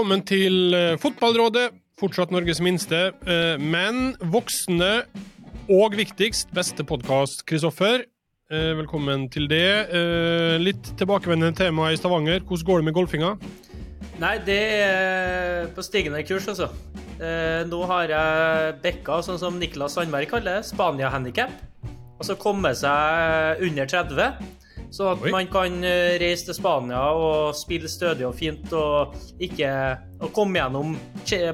velkommen til eh, Fotballrådet. Fortsatt Norges minste, eh, men voksne og viktigst beste podkast, Kristoffer. Eh, Velkommen til det. Litt tilbakevendende tema i Stavanger. Hvordan går det med golfinga? Nei, det er på stigende kurs, altså. Nå har jeg bekka, sånn som Niklas Sandberg kaller det, Spania-handikap. Altså komme seg under 30. Så at Oi. man kan eh, reise til Spania og spille stødig og fint og ikke og komme gjennom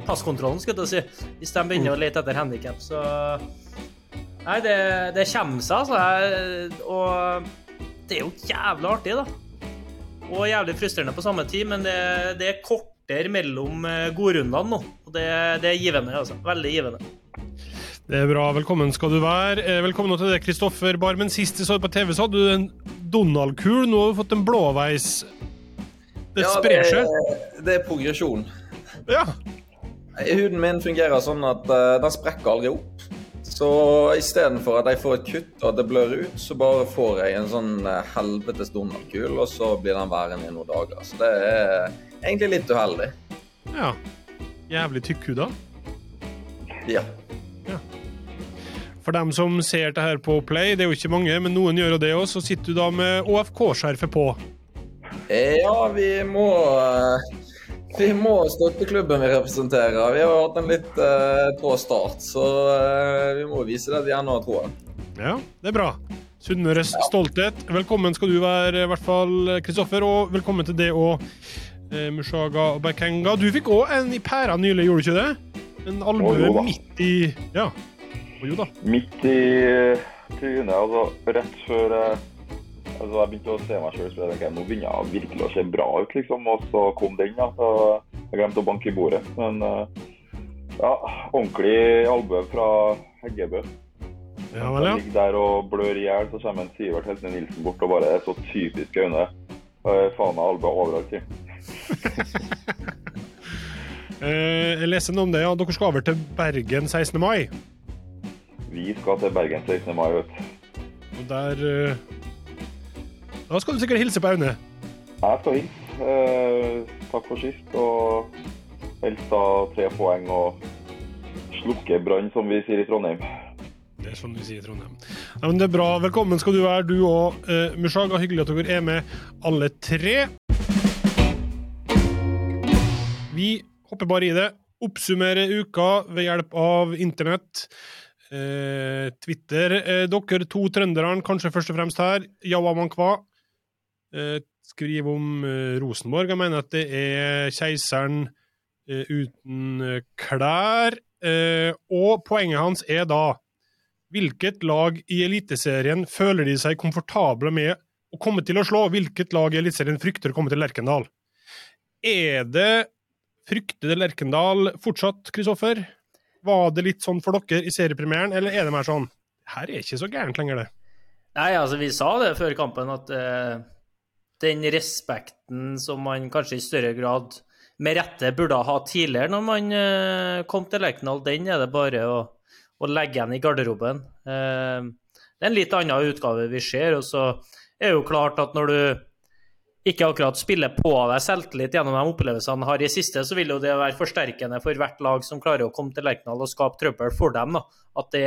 passkontrollen, skulle jeg si, hvis de begynner å lete etter handikap. Så Nei, det, det kommer seg, altså. Og det er jo jævlig artig, da. Og jævlig frustrerende på samme tid, men det, det er kortere mellom eh, godrundene nå. Og det, det er givende, altså. Veldig givende. Det er bra. Velkommen skal du være. Eh, Velkommen til deg, Kristoffer Barmen. Sist jeg så på TV, så hadde du en Donald-kul. Nå har du fått en blåveis. Det Ja, sprer seg. Det, det er progresjon. Ja. Huden min fungerer sånn at uh, den sprekker aldri opp. Så istedenfor at jeg får et kutt og at det blør ut, så bare får jeg en sånn eh, helvetes Donald-kul, og så blir den værende i noen dager. Så det er egentlig litt uheldig. ja. Jævlig tykkhuda. Ja. For dem som ser det her på Play, det er jo ikke mange, men noen gjør jo det òg, så sitter du da med ÅFK-skjerfet på. Eh, Ja, vi må eh, Vi må støtte klubben vi representerer. Vi har hatt en litt uh, trå start, så uh, vi må vise det at vi ennå har troen. Ja, det er bra. Sunnmøres stolthet. Velkommen skal du være, i hvert fall, Kristoffer, og velkommen til det òg, eh, Mushaga og Bakenga. Du fikk òg en i pæra nylig, gjorde du ikke det? En albue midt i Ja. Jo da. Midt i trynet, altså rett før jeg, altså, jeg begynte å se meg sjøl, så jeg tenkte nå begynner jeg virkelig å se bra ut, liksom. Og så kom den, da. Så jeg glemte å banke i bordet. Men eh, ja, ordentlig albue fra Heggebø. Ja vel, ja. Jeg ligger der og blør i hjel, så kommer en Sivert Heltene Nilsen bort og bare er så typisk Aune. Eh, Faen meg albue overalt, sier. Eh, jeg leser noe om det, ja. Dere skal over til Bergen 16. mai. Vi skal til Bergen 16. mai, vet du. Og der eh, Da skal du sikkert hilse på Aune. Jeg skal hilse. Eh, takk for sist. Og helst da tre poeng og slukke brann, som vi sier i Trondheim. Det er sånn vi sier i Trondheim. Ja, men det er bra. Velkommen skal du være, du og uh, Mushaga. Hyggelig at dere er med, alle tre. Vi hopper bare i det. Oppsummerer uka ved hjelp av internett. Eh, Twitter. Eh, dere to trønderne, kanskje først og fremst her. Jawa Mankwa. Eh, skriver om eh, Rosenborg. Jeg mener at det er keiseren eh, uten klær. Og poenget hans er da Hvilket lag i Eliteserien føler de seg komfortable med å komme til å slå? Hvilket lag i Eliteserien frykter å komme til Lerkendal? Er det fryktede Lerkendal fortsatt, Kristoffer? Var det litt sånn for dere i seriepremieren, eller er det mer sånn Her er ikke så gærent lenger, det. Nei, altså, vi sa det før kampen, at uh, den respekten som man kanskje i større grad med rette burde ha tidligere når man uh, kom til Lerkendal, den er det bare å, å legge igjen i garderoben. Uh, det er en litt annen utgave vi ser, og så er det jo klart at når du ikke akkurat spiller på deg selvtillit gjennom de opplevelsene han har i siste, så vil jo det være forsterkende for hvert lag som klarer å komme til Lerkendal og skape trøbbel for dem. da. At det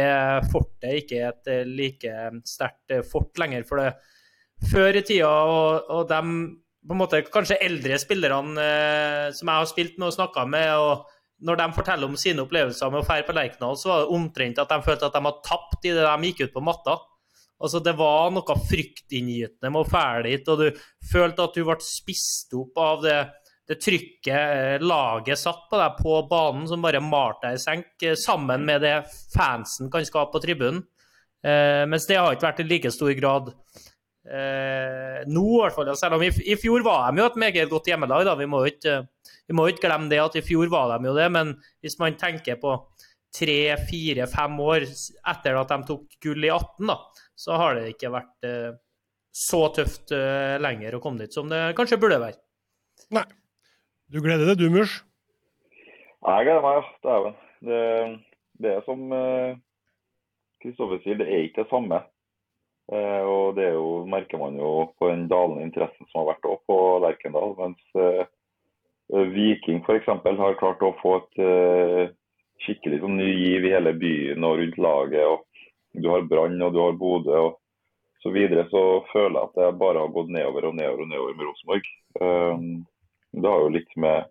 fortet ikke er et eh, like sterkt eh, fort lenger. For det før i tida, og, og de på en måte kanskje eldre spillerne eh, som jeg har spilt med og snakka med, og når de forteller om sine opplevelser med å fære på Lerkendal, så var det omtrent at de følte at de hadde tapt i det de gikk ut på matta. Altså, det var noe fryktinngytende med å fæle hit, og du følte at du ble spist opp av det, det trykket eh, laget satt på deg på banen, som bare malte deg i senk, eh, sammen med det fansen kan skape på tribunen. Eh, mens det har ikke vært i like stor grad eh, nå, i hvert fall. Selv om i, i fjor var de jo et meget godt hjemmelag, da. Vi må jo ikke, ikke glemme det at i fjor var de jo det, men hvis man tenker på tre, fire, fem år etter at de tok gull i 18, da, så har det ikke vært eh, så tøft eh, lenger å komme dit som det kanskje burde være. Nei. Du gleder deg, du, Murs? Jeg gleder meg, ja. Dæven. Det, det er som Kristoffer sier, det er ikke det samme. Eh, og det er jo, merker man jo på den dalende interessen som har vært også på Lerkendal. Mens eh, eh, Viking f.eks. har klart å få et eh, skikkelig sånn ny giv i hele byen og rundt laget. og Du har Brann og du har Bodø og så videre. Så føler jeg at jeg bare har gått nedover og nedover og nedover med Rosenborg. Um, det har jo litt med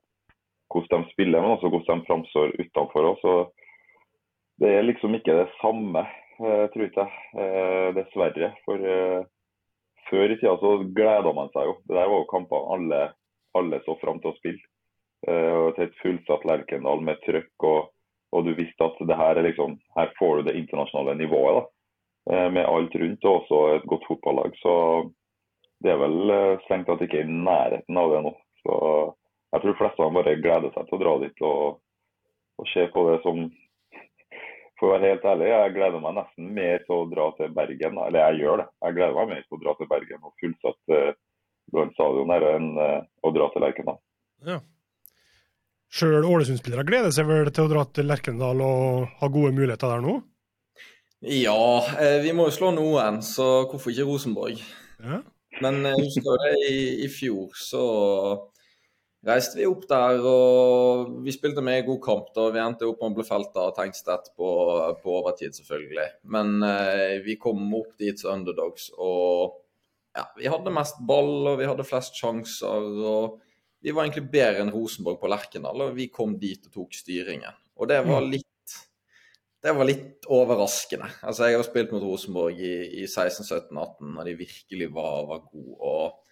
hvordan de spiller, men også hvordan de framstår utenfor og Det er liksom ikke det samme, eh, tror jeg. Eh, dessverre. For eh, før i tida så gleda man seg jo. Det der var jo kamper alle, alle så fram til å spille. Til et fullsatt Lerkendal med trøkk, og, og du visste at det her er liksom Her får du det internasjonale nivået. da. Eh, med alt rundt, og også et godt fotballag. Så det er vel eh, strengt tatt ikke i nærheten av det nå. Så jeg tror fleste bare gleder seg til å dra dit og, og se på det som For å være helt ærlig, jeg gleder meg nesten mer til å dra til Bergen. Eller jeg gjør det. Jeg gleder meg mer til å dra til Bergen og fullsatt eh, Brann stadion enn eh, å dra til Lerkendal. Ja. Sjøl Ålesund-spillere gleder seg vel til å dra til Lerkendal og ha gode muligheter der nå? Ja, eh, vi må jo slå noen, så hvorfor ikke Rosenborg? Ja. Men jeg husker jo det i, i fjor, så reiste vi opp der og vi spilte med en god kamp. da Vi endte opp med å bli felt av Tengstedt på, på overtid, selvfølgelig. Men eh, vi kom opp dit som underdogs, og ja, vi hadde mest ball og vi hadde flest sjanser. og Vi var egentlig bedre enn Rosenborg på Lerkendal, og vi kom dit og tok styringen. Og det var litt det var litt overraskende. Altså, Jeg har spilt mot Rosenborg i, i 16, 17, 18 når de virkelig var, var gode. Og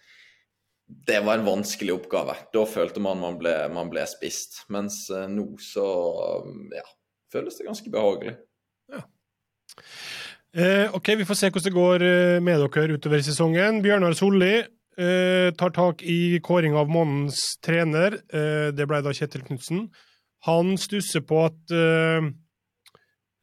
det var en vanskelig oppgave. Da følte man man ble, man ble spist. Mens eh, nå så ja, føles det ganske behagelig. Eh, ok, Vi får se hvordan det går eh, med dere utover sesongen. Bjørnar Solli eh, tar tak i kåring av månedens trener. Eh, det ble da Kjetil Knutsen. Han stusser på at eh,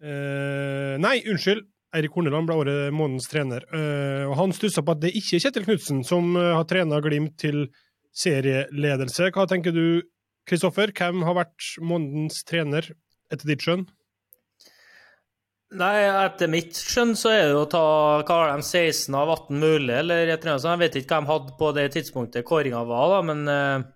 eh, Nei, unnskyld. Eirik Horneland ble året månedens trener. Eh, og Han stussa på at det ikke er Kjetil Knutsen som eh, har trena Glimt til serieledelse. Hva tenker du, Kristoffer? Hvem har vært månedens trener, etter ditt skjønn? Nei, etter mitt skjønn så er det å ta hva har de 16 av 18 mulig, eller et eller annet sånt. Jeg vet ikke hva de hadde på det tidspunktet kåringa var, da, men uh,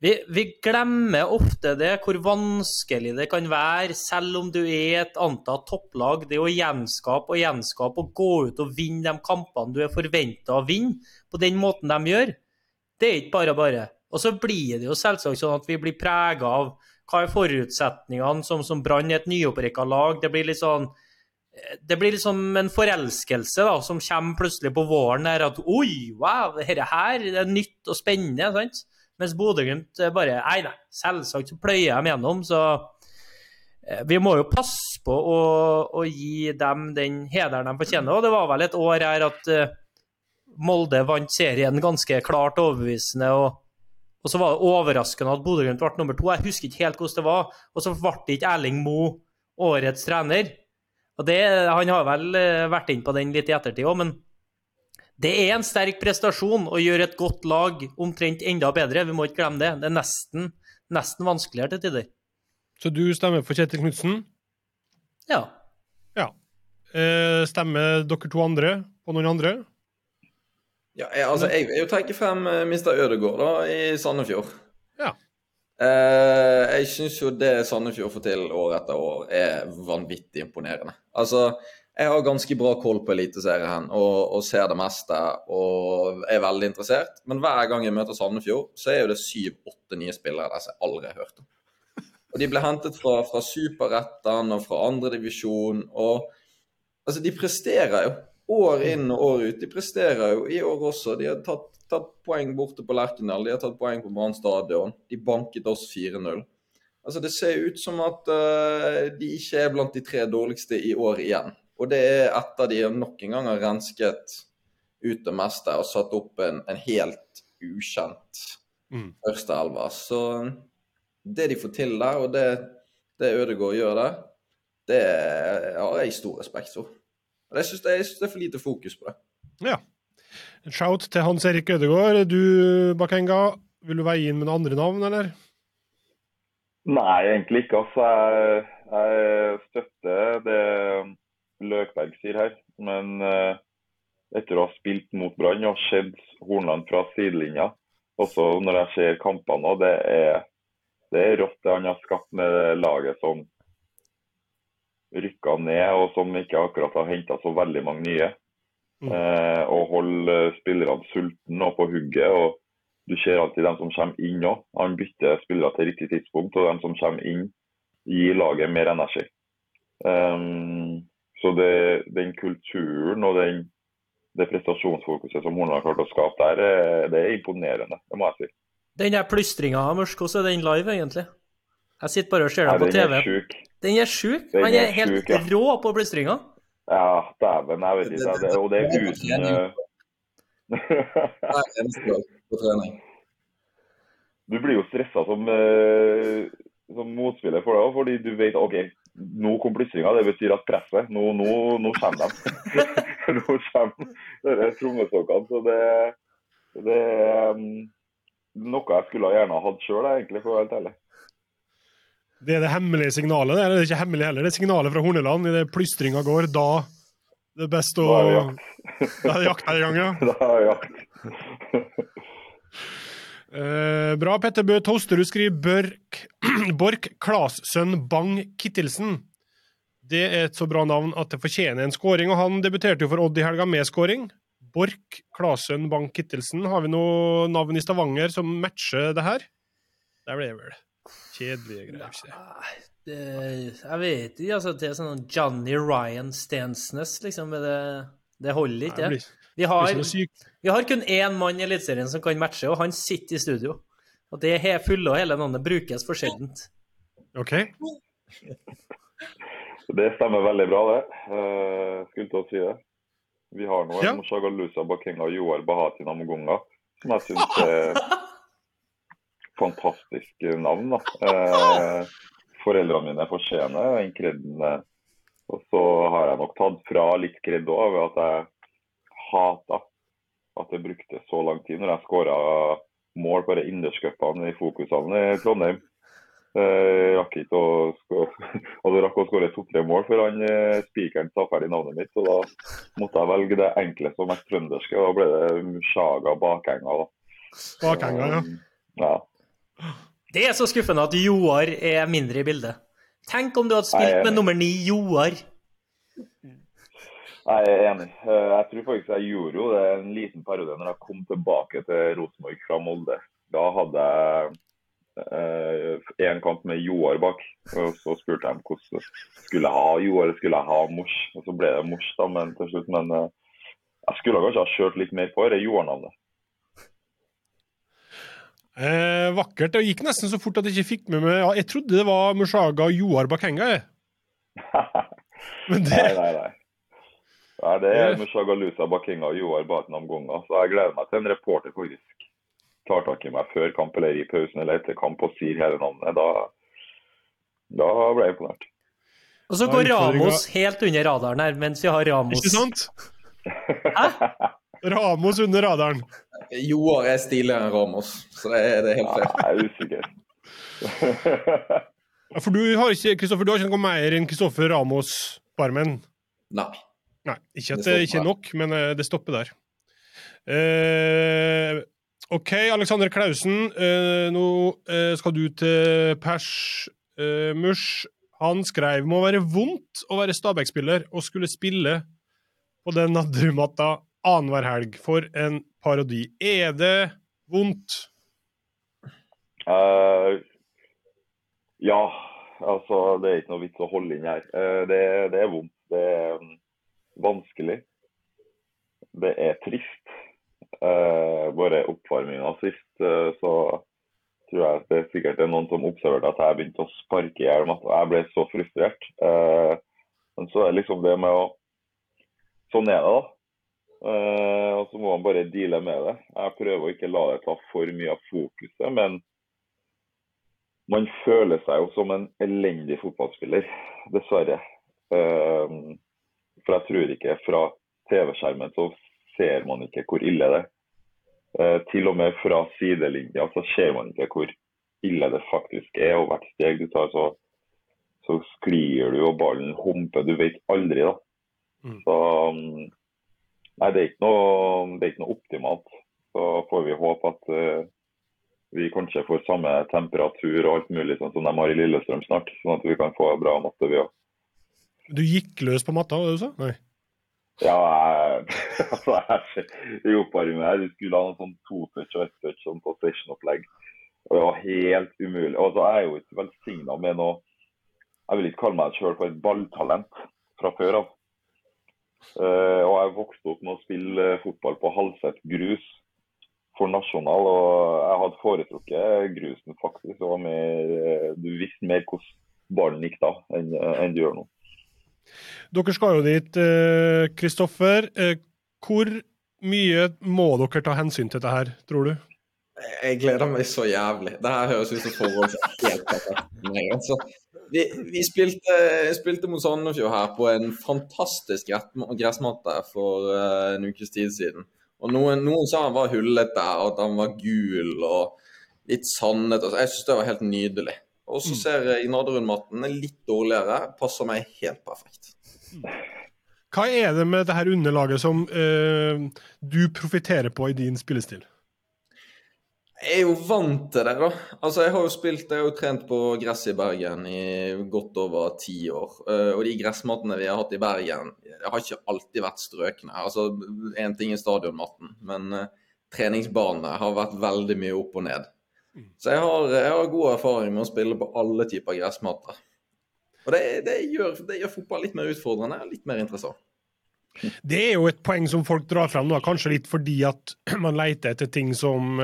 vi, vi glemmer ofte det, hvor vanskelig det kan være, selv om du er et antatt topplag. Det å gjenskape og gjenskape og gå ut og vinne de kampene du er forventa å vinne, på den måten de gjør, det er ikke bare bare. Og så blir det jo selvsagt sånn at vi blir prega av hva er forutsetningene som, som Brann er et nyopprikka lag. Det blir litt sånn det blir liksom en forelskelse da, som kommer plutselig på våren. der At oi, wow, dette her det er nytt og spennende. sant? Mens Bodø-Glimt bare Nei, nei, selvsagt så pløyer de gjennom. Så eh, vi må jo passe på å, å gi dem den hederen de fortjener. Og det var vel et år her at eh, Molde vant serien ganske klart overbevisende. og og så var det overraskende at Bodø-Glimt ble nummer to. Jeg husker ikke helt hvordan det var. Og så ble det ikke Erling Moe årets trener. Og det, Han har vel eh, vært inn på den litt i ettertid òg, men det er en sterk prestasjon å gjøre et godt lag omtrent enda bedre. Vi må ikke glemme det. Det er nesten, nesten vanskeligere til tider. Så du stemmer for Kjetil Knutsen? Ja. Ja. Eh, stemmer dere to andre på noen andre? Ja, jeg, altså, jeg vil jo trekke frem uh, Mr. Ødegaard da, i Sandefjord. Ja. Eh, jeg syns jo det Sandefjord får til år etter år, er vanvittig imponerende. Altså, jeg har ganske bra koll på Eliteserien og, og ser det meste og er veldig interessert. Men hver gang jeg møter Sandefjord, så er jo det syv-åtte nye spillere der som jeg aldri har hørt om. Og de ble hentet fra, fra Superretten og fra andredivisjon. Og altså, de presterer jo år inn og år ut. De presterer jo i år også. De har tatt, tatt poeng borte på Lerkendal, de har tatt poeng på Brann stadion. De banket oss 4-0. Altså Det ser ut som at uh, de ikke er blant de tre dårligste i år igjen. Og det er etter de nok en gang har rensket ut det meste og satt opp en, en helt ukjent Mm. førsteelver. Så det de får til der, og det, det Ødegaard gjør der, det har jeg stor respekt for. Og jeg syns det, det er for lite fokus på det. Ja. En shout til Hans Erik Ødegaard. Du, Bakenga, vil du veie inn med noen andre navn, eller? Nei, egentlig ikke. Altså, jeg, jeg støtter det Løkberg sier her. Men eh, etter å ha spilt mot Brann og sett Hornland fra sidelinja, Også når jeg ser kampene nå, det er, det er rått det han har skapt med laget som rykka ned, og som ikke akkurat har henta så veldig mange nye. Mm. Eh, og holder spillerne sultne og på hugget. og Du ser alltid dem som kommer inn òg. Han bytter spillere til riktig tidspunkt, og dem som kommer inn, gir laget mer energi. Um, så det, den kulturen og den, det prestasjonsfokuset som Horne har klart å skape der, eh, det er imponerende, det må jeg si. Den der plystringa, Mørsk, hvordan er den live, egentlig? Jeg sitter bare og ser deg den på den TV. er sjuk. Den er sjuk. Den Han er er helt sjuk, ja. rå på blystringa. Ja, dæven, jeg vet ikke. Det, og det er uten eh, Hver eneste dag på trening. Du blir jo stressa som, eh, som motspiller for det òg, fordi du vet OK, nå kom plystringa. Det betyr at presset Nå, nå, nå kommer de. nå kommer disse trommestokkene. Så det, det er um, noe jeg skulle gjerne hatt sjøl, egentlig, for å være helt ærlig. Det er det hemmelige signalet. Det er det ikke hemmelig heller. Det er signalet fra Horneland idet plystringa går. Da det er best å Da er det jakt. Da er det jakt her i gang, ja. Da er det jakt. uh, bra, Petter Bø Tosterud skriver Børk, Borch Klassønn Bang Kittelsen. Det er et så bra navn at det fortjener en skåring, og han debuterte jo for Odd i helga med skåring. Borch Klasønn Bang Kittelsen. Har vi noe navn i Stavanger som matcher det her? Der ble det vel kjedelige greier. ikke det? Nei, det- Jeg vet ikke, altså. Det er sånn Johnny Ryan Stensnes, liksom. Det, det holder ikke. det. Vi har, vi har kun én mann i Eliteserien som kan matche, og han sitter i studio. Og det er fulle og hele navnet brukes for sjeldent. OK. Det stemmer veldig bra, det. Uh, skulle til å si det. Vi har nå Ja. Shagalusa Bakenga og Joar Bahati Namugunga, som jeg syns er fantastisk navn. da. Eh, foreldrene mine fortjener den kreden. eh. Og så har jeg nok tatt fra litt kred òg, ved at jeg hata at jeg brukte så lang tid når jeg skåra mål på de innerscupene i Fokushallen i Trondheim. Eh, rakk ikke å hadde rakk å skåre to-tre mål før han spikeren sa ferdig navnet mitt. Så da måtte jeg velge det enkleste og mest trønderske. og Da ble det Mushaga Bakenga. da. Bakenga, ja. ja. Det er så skuffende at Joar er mindre i bildet. Tenk om du hadde spilt med nummer ni, Joar. Jeg er enig. Eh, Jeg tror faktisk jeg gjorde jo det en liten periode når jeg kom tilbake til Rosenborg fra Molde. Da hadde jeg én kamp med Joar bak. og Så spurte jeg hvordan skulle jeg ha Joar eller skulle jeg ha Mors. Og Så ble det Mors da, men til slutt. Men eh, jeg skulle kanskje ha kjørt litt mer på det Joar-navnet. Eh, vakkert. Det gikk nesten så fort at jeg ikke fikk med meg ja, Jeg trodde det var Mushaga og Joar Bakenga, jeg. Men det Nei, nei, nei. Nei, det er Mushagalusa Bakenga og Joar Batenam Gonga. Så jeg gleder meg til en reporter faktisk tar tak i meg før kamp eller i pausen eller etter kamp og sier hele navnet. Da, da ble jeg imponert. Og så går Ramos helt under radaren her, mens vi har Ramos. Ikke sant? Ramos under radaren. Joar er stiligere enn Ramos, så det er, det er helt fair. Jeg er usikker. Ja, For du har ikke Kristoffer, du har ikke noe mer enn Kristoffer Ramos Barmen? Nei. Nei, ikke at Det det ikke er nok, men eh, det stopper der. Uh, OK, Alexander Klausen. uh, nå uh, skal du til Pers eh, Mush. Han skrev må være vondt å være Stabæk-spiller og skulle spille på den Nadderudmatta annenhver helg. For en parodi. Er det vondt? Uh, ja, altså det er ikke noe vits å holde inn her. Uh, det, det er vondt. Det er mm, vanskelig. Det er trist. Uh, bare oppvarminga sist, uh, så tror jeg det er sikkert det er noen som observerte at jeg begynte å sparke i hjel. at Jeg ble så frustrert. Men så er det liksom det med å Sånn er det, da. Eh, og så må man bare deale med det. Jeg prøver å ikke la det ta for mye av fokuset, men man føler seg jo som en elendig fotballspiller, dessverre. Eh, for jeg tror ikke fra TV-skjermen så ser man ikke hvor ille det er. Eh, til og med fra sidelinja så ser man ikke hvor ille det faktisk er. Og hvert steg du tar, så, så sklir du og ballen humper. Du vet aldri, da. Mm. Så mm, Nei, det er ikke noe, det er ikke noe optimalt. Så får vi håpe at, uh, vi kanskje får samme temperatur og alt mulig sånn som de har i Lillestrøm snart. Sånn at vi kan få bra matte, vi òg. Du gikk løs på matta, var det du sa? Nei. Ja, jeg, altså, jeg, i oppvarmingen her, vi skulle ha noe sånn to touch og ett touch sånn på station-opplegg. Og det var helt umulig. Og så er jeg jo ikke velsigna med noe Jeg vil ikke kalle meg sjøl for et balltalent fra før av. Uh, og jeg vokste opp med å spille fotball på halvsett grus for nasjonal, og jeg hadde foretrukket grusen faktisk. Var mer, eh, du visste mer hvordan ballen gikk da, enn, enn du gjør nå. Dere skal jo dit, eh, Kristoffer. Eh, hvor mye må dere ta hensyn til dette her, tror du? Jeg gleder meg så jævlig. Det her høres ut som forhold helt altså, vi, vi spilte, spilte, mot Sandefjord her på en fantastisk gressmatte for uh, en ukes tid siden. Og noen, noen sa han var hullete, og at han var gul og litt sandete. Altså, jeg syns det var helt nydelig. Og så mm. ser jeg Nadderud-matten er litt dårligere. Passer meg helt perfekt. Hva er det med det her underlaget som uh, du profitterer på i din spillestil? Jeg er jo vant til det, da. Altså, Jeg har jo spilt, jeg har jo trent på gress i Bergen i godt over ti år. Uh, og de gressmattene vi har hatt i Bergen, har ikke alltid vært strøkne. Altså, Én ting er stadionmatten, men uh, treningsbanene har vært veldig mye opp og ned. Så jeg har, jeg har, god erfaring med å spille på alle typer gressmatter. Og det, det, gjør, det, gjør, fotball litt mer utfordrende og litt mer interessant. Det er jo et poeng som folk drar frem nå, kanskje litt fordi at man leter etter ting som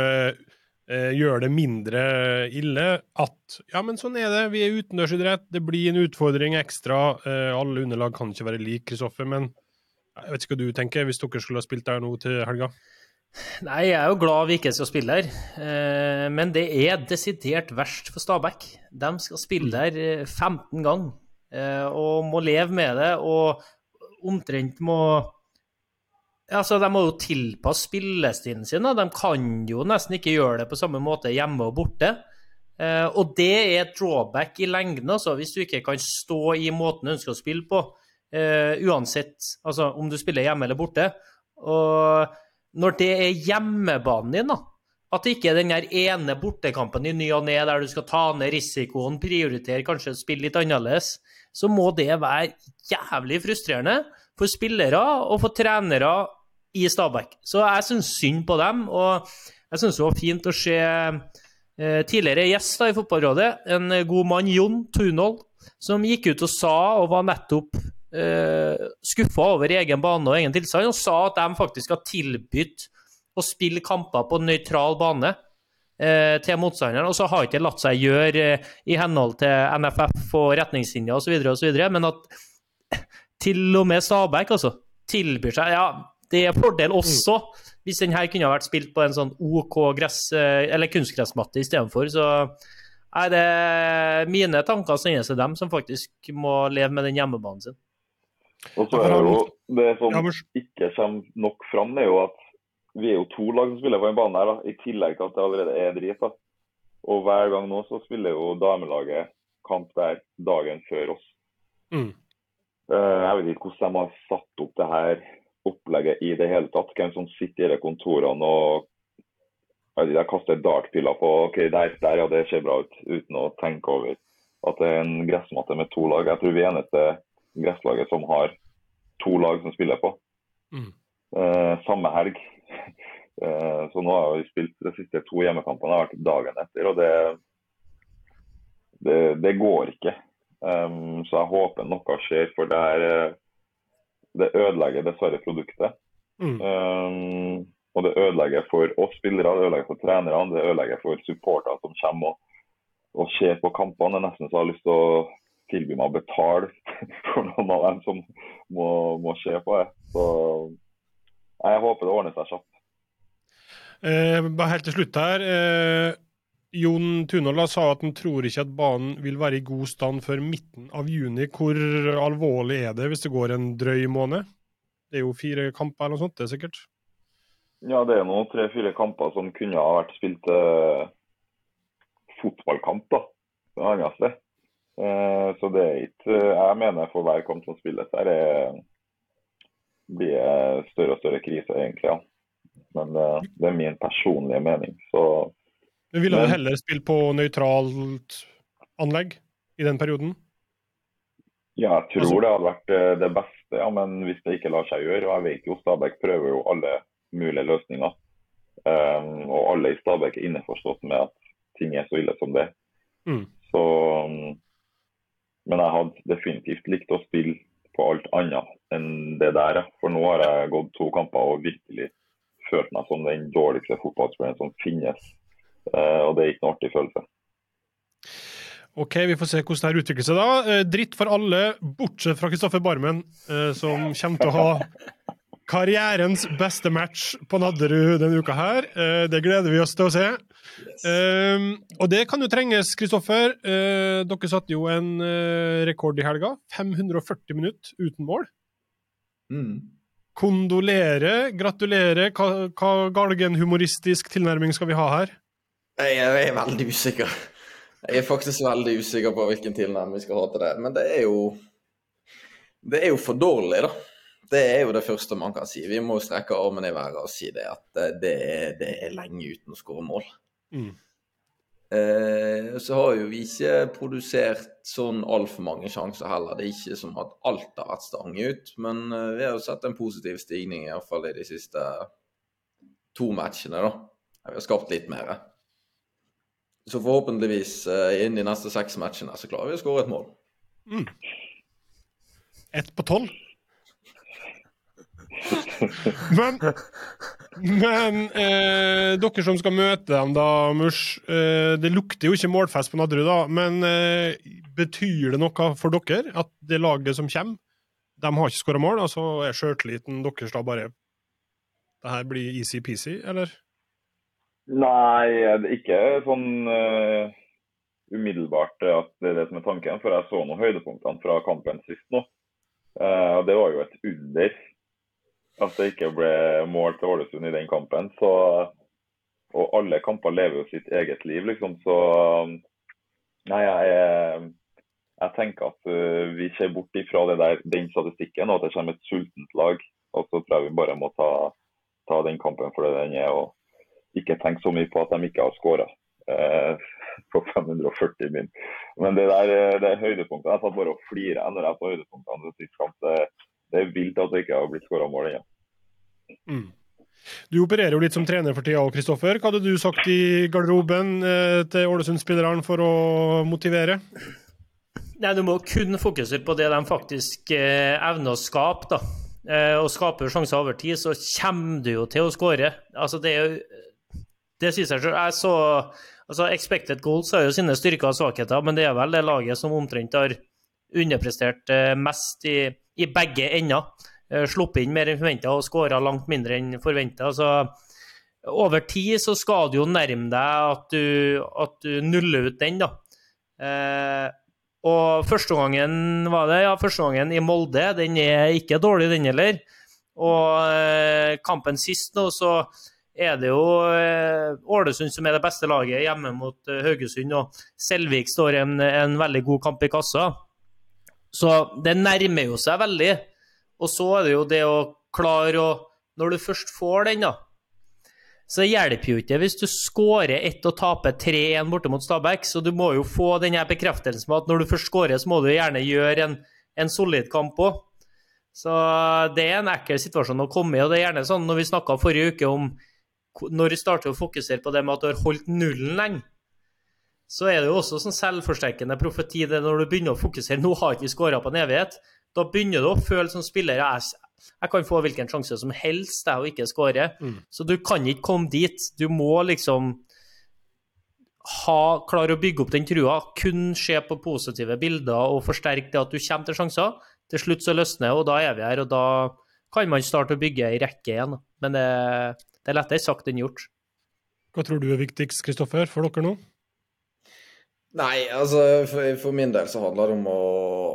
uh, uh, gjør det mindre ille. At ja, men sånn er det, vi er utendørsidrett, det blir en utfordring ekstra. Eh, alle underlag kan ikke være like, Kristoffer, men jeg vet ikke hva du tenker hvis dere skulle ha spilt der nå til helga? Nei, jeg er jo glad vi ikke skal spille der. Eh, men det er desidert verst for Stabæk. De skal spille der 15 eh, ganger eh, og må leve med det. Og omtrent må Altså, De må jo tilpasse spillestilen sin. Da. De kan jo nesten ikke gjøre det på samme måte hjemme og borte. Og det er et drawback i lengden, altså, hvis du ikke kan stå i måten du ønsker å spille på. uansett altså, om du spiller hjemme eller borte. Og når det er hjemmebanen din, da, at det ikke er den ene bortekampen i ny og ne der du skal ta ned risikoen, prioritere, kanskje spille litt annerledes, så må det være jævlig frustrerende for spillere og for trenere i Stabæk. Så jeg syns synd på dem, og jeg syns det var fint å se eh, tidligere gjest i Fotballrådet, en god mann, Jon Tunhold, som gikk ut og sa, og var nettopp eh, skuffa over egen bane og egen tilstand, og sa at de faktisk har tilbudt å spille kamper på nøytral bane eh, til motstanderen. Og så har ikke latt seg gjøre eh, i henhold til NFF og retningslinjer osv., men at til og med Stabæk altså, tilbyr seg Ja, det er fordel også, hvis den her kunne vært spilt på en sånn OK gress, eller kunstgressmatte istedenfor. Så er det mine tanker sendes til dem som faktisk må leve med den hjemmebanen sin. Og så er det jo det som ikke kommer nok fram, det er jo at vi er jo to lag som spiller på en bane her, da, i tillegg til at det allerede er drit. da. Og hver gang nå så spiller jo damelaget kamp der dagen før oss. Mm. Eh, jeg vet ikke hvordan de har satt opp det her opplegget i det hele tatt. Hvem som sitter i de kontorene og jeg, kaster dartpiller på OK, der, der, ja, det ser bra ut, uten å tenke over at det er en gressmatte med to lag. Jeg tror vi er eneste gresslaget som har to lag som spiller på. Mm. Eh, samme helg. Eh, så nå har vi spilt de siste to hjemmekampene har vært dagen etter, og det, det, det går ikke. Um, så jeg håper noe skjer, for det, er, eh, det ødelegger dessverre produktet. Mm. Um, og det ødelegger for oss spillere, det ødelegger for trenerne, det ødelegger for supportere som kommer og, og ser på kampene. Det er nesten så jeg har lyst til å tilby meg å betale for noen av dem som må, må se på det. Så jeg håper det ordner seg kjapt. Eh, bare helt til slutt her. Eh, Jon Tunhold sa at han tror ikke at banen vil være i god stand før midten av juni. Hvor alvorlig er det hvis det går en drøy måned? Det er jo fire kamper eller noe sånt, det er sikkert? Ja, det er nå tre-fire kamper som kunne ha vært spilt eh, fotballkamp, da. Det eneste. Eh, så det er ikke Jeg mener for hver kamp som spilles her, er, blir større og større krise, egentlig. ja. Men eh, det, er min personlige mening. Så Men ville du heller spilt på nøytralt anlegg i den perioden? Ja, jeg tror Altså- det hadde vært eh, det beste, ja, men hvis det ikke lar seg gjøre. Og jeg vet jo Stabæk prøver jo alle mulige løsninger. Um, og alle i Stabæk er innforstått med at ting er så ille som det. Mm. Så um, Men jeg hadde definitivt likt å spille på alt annet enn det der. For nå har jeg gått to kamper og virkelig følt meg som den dårligste fotballspilleren som finnes. Eh, og det er ikke noe artig følelse. Ok, vi får se hvordan det her utvikler seg da. Eh, dritt for alle, bortsett fra Kristoffer Barmen, eh, som kommer til å ha karrierens beste match på Nadderud denne uka her. Det gleder vi oss til å se. Eh, og det kan jo trenges, Kristoffer. Dere satte jo en rekord i helga. 540 minutter uten mål. Mm. Kondolere, gratulere. Hva, hva galgenhumoristisk tilnærming skal vi ha her? Jeg er, jeg er veldig usikker. Jeg er faktisk veldig usikker på hvilken tilnærming vi skal ha til det. Men det er jo Det er jo for dårlig, da. Det er jo det første man kan si. Vi må strekke armen i været og si det at eh, det er, det er lenge uten å skåre mål. Mm. Eh, så har jo vi ikke produsert sånn altfor mange sjanser heller. Det er ikke som at alt har vært stang ut, men eh, vi har jo sett en positiv stigning, iallfall i de siste to matchene, da. Vi har skapt litt mer. Så forhåpentligvis inn i neste seks matchene så klarer vi å skåre et mål. Ett på tolv? Men, men eh, dere som skal møte dem, da, Mush. Eh, det lukter jo ikke målfest på Nadderud, da. Men eh, betyr det noe for dere at det laget som kommer, de har ikke skåra mål? Altså er sjøltilliten deres da bare Det her blir easy-peasy, eller? Nei, ikke sånn uh, umiddelbart at det er det som er tanken. For jeg så nå høydepunktene fra kampen sist nå. Uh, det var jo et under at det ikke ble mål til Ålesund i den kampen. Så, og alle kamper lever jo sitt eget liv, liksom. Så nei, jeg, jeg tenker at uh, vi ser bort ifra det der, den statistikken, og at det kommer et sultent lag. Og så tror jeg vi bare må ta, ta den kampen for det den er. og ikke tenke så mye på at de ikke har skåra eh, på 540 min. Men det der eh, det er høydepunktet. Jeg satt bare og flira når jeg på høydepunktene sist kamp. Det, det er vilt at det ikke har blitt skåra mål ennå. Mm. Du opererer jo litt som trener for tida òg, Kristoffer. Hva hadde du sagt i garderoben eh, til Ålesund-spillerne for å motivere? Nei, Du må kun fokusere på det de faktisk eh, evner å skape. da. Eh, og skaper sjanser over tid, så kommer du jo til å skåre. Altså, det er jo Det synes jeg selv. Så altså, Expected goals har jo sine styrker og svakheter, men det er vel det laget som omtrent har underprestert eh, mest i, i begge ender. Eh, sluppet inn mer enn forventa og skåra langt mindre enn forventa. Over tid så skal du jo nærme deg at du, at du nuller ut den, da. Eh, og første gangen var det, ja, første gangen i Molde, den er ikke dårlig, den heller. Og eh, kampen sist nå, så er det jo eh, Ålesund som er det beste laget hjemme mot eh, Haugesund, og Selvik står en, en veldig god kamp i kassa. Så det nærmer jo seg veldig. Og så er det jo det å klare å Når du først får den, da, så det hjelper jo ikke hvis du skårer ett og taper 3-1 borte mot Stabæk. Så du må jo få den her bekreftelsen på at når du først skårer, så må du gjerne gjøre en, en solid kamp òg. Så det er en ekkel situasjon å komme i. og det er gjerne sånn Når vi snakka forrige uke om når du starter å fokusere på det med at du har holdt nullen lenge, så er det jo også sånn selvforsterkende profeti det når du begynner å fokusere Nå har ikke vi skåra på en evighet. Da begynner du å føle som spiller jeg, jeg kan få hvilken sjanse som helst jeg, og ikke skåre. Mm. Så du kan ikke komme dit. Du må liksom ha, klare å bygge opp den trua. Kun se på positive bilder og forsterke det at du kommer til sjanser. Til slutt så løsner det, og da er vi her. Og da kan man starte å bygge ei rekke igjen. Men det, det er lettere sagt enn gjort. Hva tror du er viktigst, Kristoffer, for dere nå? Nei, altså for, for min del så handler det om å,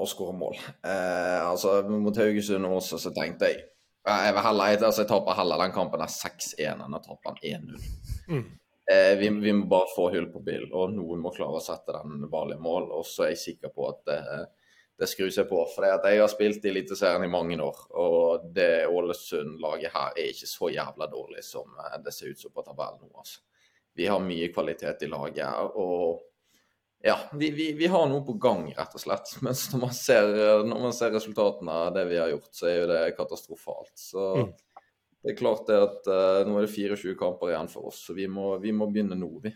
å skåre mål. Eh, altså Mot Haugesund også så tenkte jeg eh, jeg vil heller, jeg, altså, jeg taper heller den kampen der 6-1 enn å tape den 1-0. Mm. Eh, vi, vi må bare få hull på bil, og noen må klare å sette den ballen i mål. Og så er jeg sikker på at det, det skrur seg på. For jeg har spilt i Eliteserien i mange år, og det Ålesund-laget her er ikke så jævla dårlig som eh, det ser ut som på tabellen nå. altså. vi har mye kvalitet i laget. her. Og ja, vi, vi, vi, har noe på gang, rett og slett. Mens når man ser, når man ser resultatene av det vi har gjort, så er jo det katastrofalt. Så mm. det er klart det at uh, nå er det 24 kamper igjen for oss, så vi må, vi må begynne nå, vi.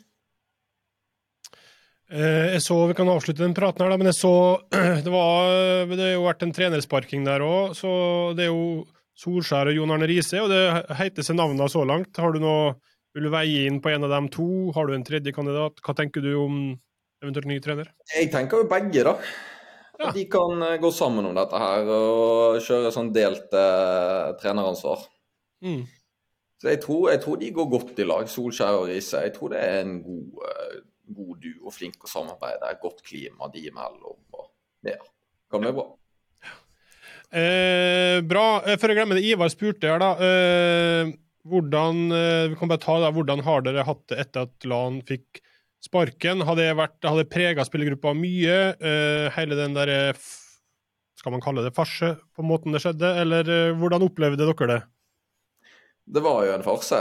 Eh, jeg så, Vi kan avslutte den praten her, da, men jeg så det, var, det har jo vært en trenersparking der òg. Så det er jo Solskjær og Jon Arne Riise, og det heter seg navnene så langt. Har du noe, Vil du veie inn på en av dem to? Har du en tredje kandidat? Hva tenker du om eventuelt ny trener? Jeg tenker jo begge, da. Ja. De kan eh, gå sammen om dette her og kjøre sånn delt eh, treneransvar. Mm. Så jeg tror, jeg tror, de går godt i lag, Solskjær og Riise. Jeg tror det er en god, uh, god duo, flink å samarbeide, godt klima de imellom. Og, ja, kan bli bra. Eh, bra. Eh, før jeg glemmer det, Ivar spurte her, da. Eh, hvordan, eh, vi kan bare ta det, hvordan har dere hatt det etter at Lan fikk sparken? Har det, vært, har det prega spillergruppa mye? Eh, hele den derre Skal man kalle det farse, på måten det skjedde? Eller eh, hvordan opplevde dere det? Det var jo en farse.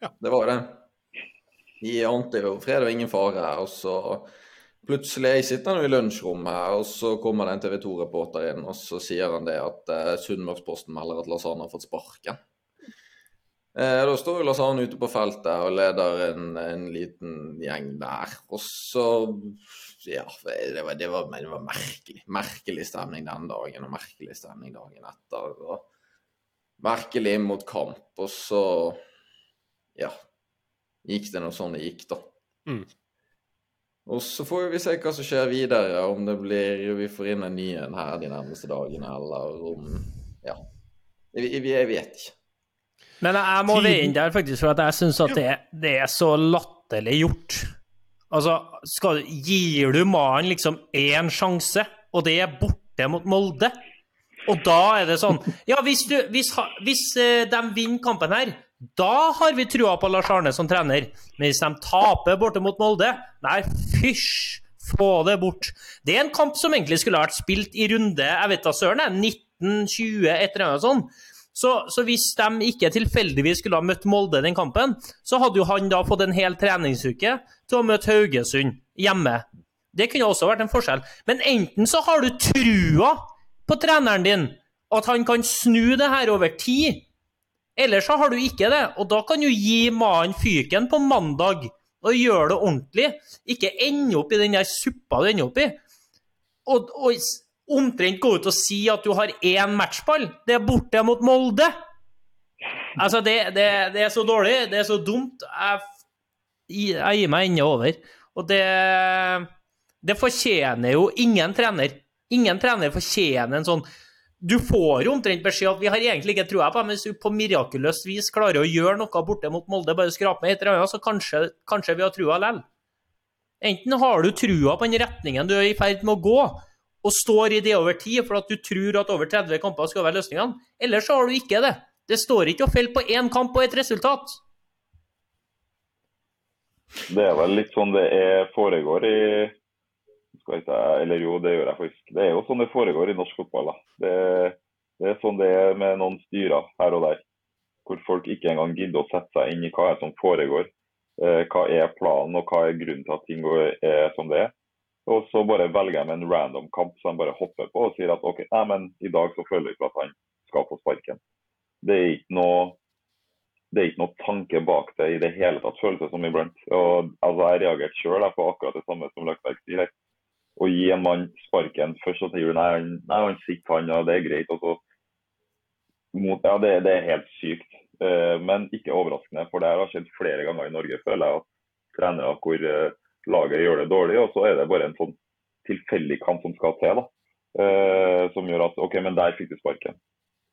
Ja. Det var det. Vi ante jo fred og ingen fare. og så Plutselig sitter han i lunsjrommet, og så kommer det en TV 2-reporter inn, og så sier han det at eh, Sunnmørsposten melder at Lasana har fått sparken. Eh, da står jo Lasana ute på feltet og leder en, en, liten gjeng der. Og så Ja, det var, det, var, det var, merkelig. Merkelig stemning den dagen, og merkelig stemning dagen etter. og Merkelig inn mot kamp, og så Ja. Gikk det noe sånn det gikk, da. Mm. Og så får vi se hva som skjer videre, om det blir vi får inn en ny en her de nærmeste dagene, eller om Ja. Jeg, jeg vet ikke. Men jeg må veie inn der, faktisk, for at jeg syns at det, det, er så latterlig gjort. Altså, skal, gir du mannen liksom én sjanse, og det er borte mot Molde? Og da er det sånn Ja, hvis, du, hvis, hvis uh, de vinner kampen her, da har vi trua på Lars Arne som trener. Men hvis de taper borte mot Molde, nei, fysj! Få det bort. Det er en kamp som egentlig skulle vært spilt i runde jeg vet da søren, 1920, et eller annet sånt. Så, så, hvis de ikke tilfeldigvis skulle ha møtt Molde den kampen, så hadde jo han da fått en hel treningsuke til å møte Haugesund hjemme. Det kunne også vært en forskjell. Men enten så har du trua på treneren din, at han kan snu det her over tid, eller så har du ikke det, og da kan du gi mannen fyken på mandag og gjøre det ordentlig. Ikke ende opp i den der suppa du ender opp i. Og, og omtrent gå ut og si at du har én matchball. Det er borte mot Molde. Altså, det, det, det, er så dårlig, det er så dumt. Jeg, jeg gir meg ennå over. Og det, det fortjener jo ingen trener. Ingen trener fortjener en sånn du får jo omtrent beskjed at vi har egentlig ikke trua på dem, hvis du på mirakuløst vis klarer å gjøre noe borte mot Molde, bare skrape med et eller annet, så kanskje, kanskje vi har trua likevel. Enten har du trua på den retningen du er i ferd med å gå, og står i det over tid for at du tror at over 30 kamper skal være løsningene, eller så har du ikke det. Det står ikke å felle på én kamp og et resultat. Det er vel litt sånn det foregår i skal jeg Eller jo, det gjør jeg faktisk. Det er jo sånn det foregår i norsk fotball. Det, det, er sånn det er med noen styrer her og der. Hvor folk ikke engang gidder å sette seg inn i hva som foregår. Eh, hva er planen og hva er grunnen til at ting er som det er. Og så bare velger de en random kamp som de bare hopper på og sier at OK, nei, men i dag så føler vi ikke at han skal få sparken. Det er ikke noe det er ikke noe tanke bak det i det hele tatt, føles det som iblant. Og, altså, jeg reagerte sjøl på akkurat det samme som Løkberg sier å gi en mann sparken først, og så sier du nei, nei, han sitter han, og det er greit. og så mot, ja, det, det, er helt sykt. Uh, men ikke overraskende, for det har skjedd flere ganger i Norge, føler jeg, at trenere hvor uh, laget gjør det dårlig, og så er det bare en sånn tilfeldig kamp som skal til. da, uh, Som gjør at OK, men der fikk du sparken.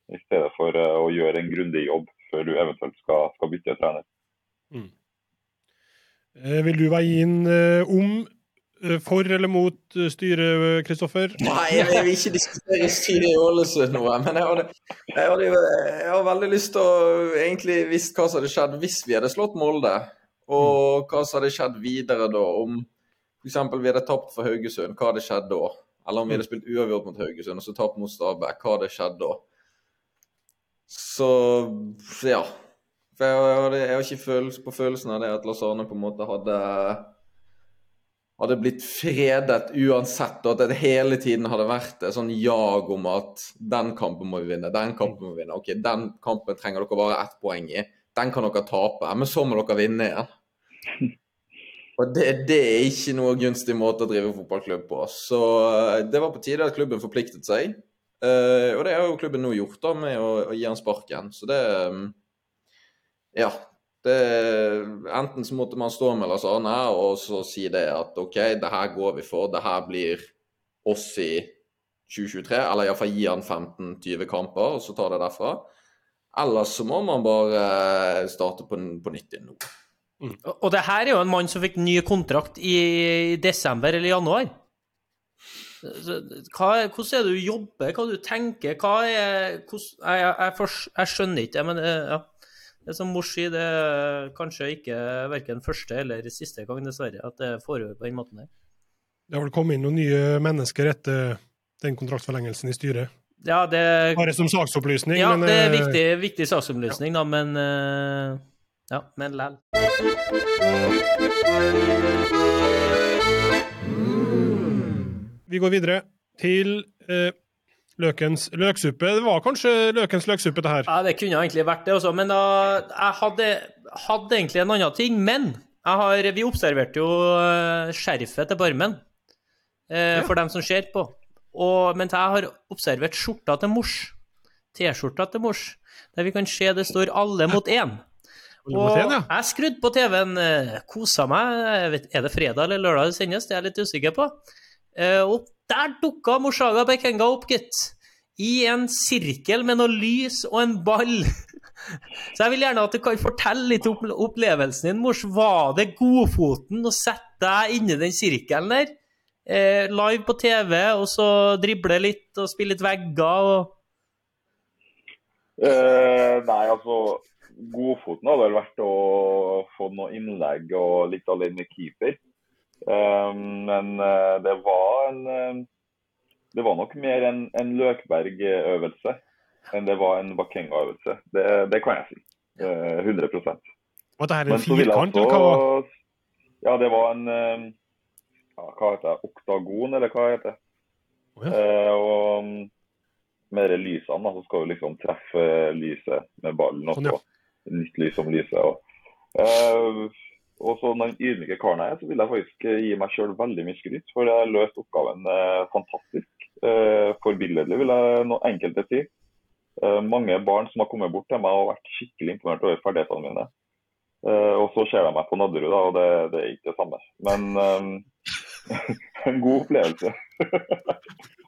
I stedet for å gjøre en grundig jobb før du eventuelt skal, skal bytte trener. Mm. Vil du veie inn om for eller mot eh, styret, Kristoffer? Nei, jeg vil ikke diskutere styret i Ålesund nå. Men jeg hadde, jeg, hadde, jeg hadde, veldig lyst til å egentlig visst hva som hadde skjedd hvis vi hadde slått Molde. Og hva som hadde skjedd videre da. Om f.eks. vi hadde tapt for Haugesund, hva hadde skjedd da? Eller om vi hadde spilt uavgjort mot Haugesund og så tapt mot Stabæk, hva hadde skjedd da? Så ja. For jeg, hadde, jeg har ikke følelse på følelsen av det at Lars Arne på en måte hadde hadde blitt fredet uansett, og at det hele tiden hadde vært et sånn jag om at den kampen må vi vinne, den kampen må vi vinne. OK, den kampen trenger dere bare ett poeng i. Den kan dere tape, men så må dere vinne igjen. Og det, det er ikke noe gunstig måte å drive fotballklubb på. Så eh, det var på tide at klubben forpliktet seg. Eh, og det har jo klubben nå gjort, da, med å, å gi han sparken. Så det mm, Ja. Det, enten så måtte man stå med Lars Arne og så si det at OK, det her går vi for, det her blir oss i 2023. Eller iallfall gi han 15-20 kamper, og så ta det derfra. Ellers så må man bare eh, starte på, på nytt igjen nå. Og og det her er jo en mann som fikk ny kontrakt i desember eller januar. Hva, hvordan er det du jobber, hva du tenker, hva er hvordan, jeg, jeg, jeg, jeg skjønner ikke det, men ja. Det som mor sier, det er kanskje ikke verken første eller siste gang, dessverre, at det foregår på den måten der. Det har vel kommet inn noen nye mennesker etter den kontraktsforlengelsen i styret. Ja, det, Bare som saksopplysning. ja, men, det er viktig, viktig, saksopplysning, ja. da, men eh, Ja, men lell. Vi går videre til eh, løkens løksuppe. Det var kanskje løkens løksuppe, det her. Ja, det kunne egentlig vært det også, men da, jeg hadde, hadde egentlig en annen ting. Men jeg har, vi observerte jo eh, skjerfet til Barmen, eh, for dem som ser på. Og, men jeg har observert skjorta til mors. T-skjorta til mors. Der vi kan se det står 'alle mot én'. Og jeg skrudde på TV-en, eh, kosa meg. Jeg vet, er det fredag eller lørdag det sendes? Det er jeg litt usikker på. Eh, og der dukka Moshaga Bekenga opp, gitt. I en sirkel med noe lys og en ball. Så jeg vil gjerne at du kan fortelle litt om opplevelsen din, mors. Var det godfoten å sette deg inni den sirkelen der? Eh, live på TV, og så drible litt og spille litt vegger og Eh, nei, altså Godfoten hadde vel vært å få noe innlegg og litt alene keeper. Eh, men eh, det var en eh, Det var nok mer en, en Løkberg-øvelse enn det var en Bakenga-øvelse. Det, det kan jeg si. Eh, 100 Var det her en firkant, eller hva? Ja, det var en ja, Hva heter det? Oktagon, eller hva heter det? Oh, ja. Eh, og mm, med de lysene, da, så skal du liksom treffe lyset med ballen og Sånn, ja. nytt lys om lyset. Og, eh, og så den ydmyke karen jeg er, så vil jeg faktisk eh, gi meg sjøl veldig mye skryt. For jeg har løst oppgaven eh, fantastisk. Eh, forbilledlig, vil jeg nå enkelte si. Mange barn som har kommet bort til meg og vært skikkelig imponert over ferdighetene mine. Og så ser de meg på Nadderud, og det, det er ikke det samme. Men eh, en god opplevelse.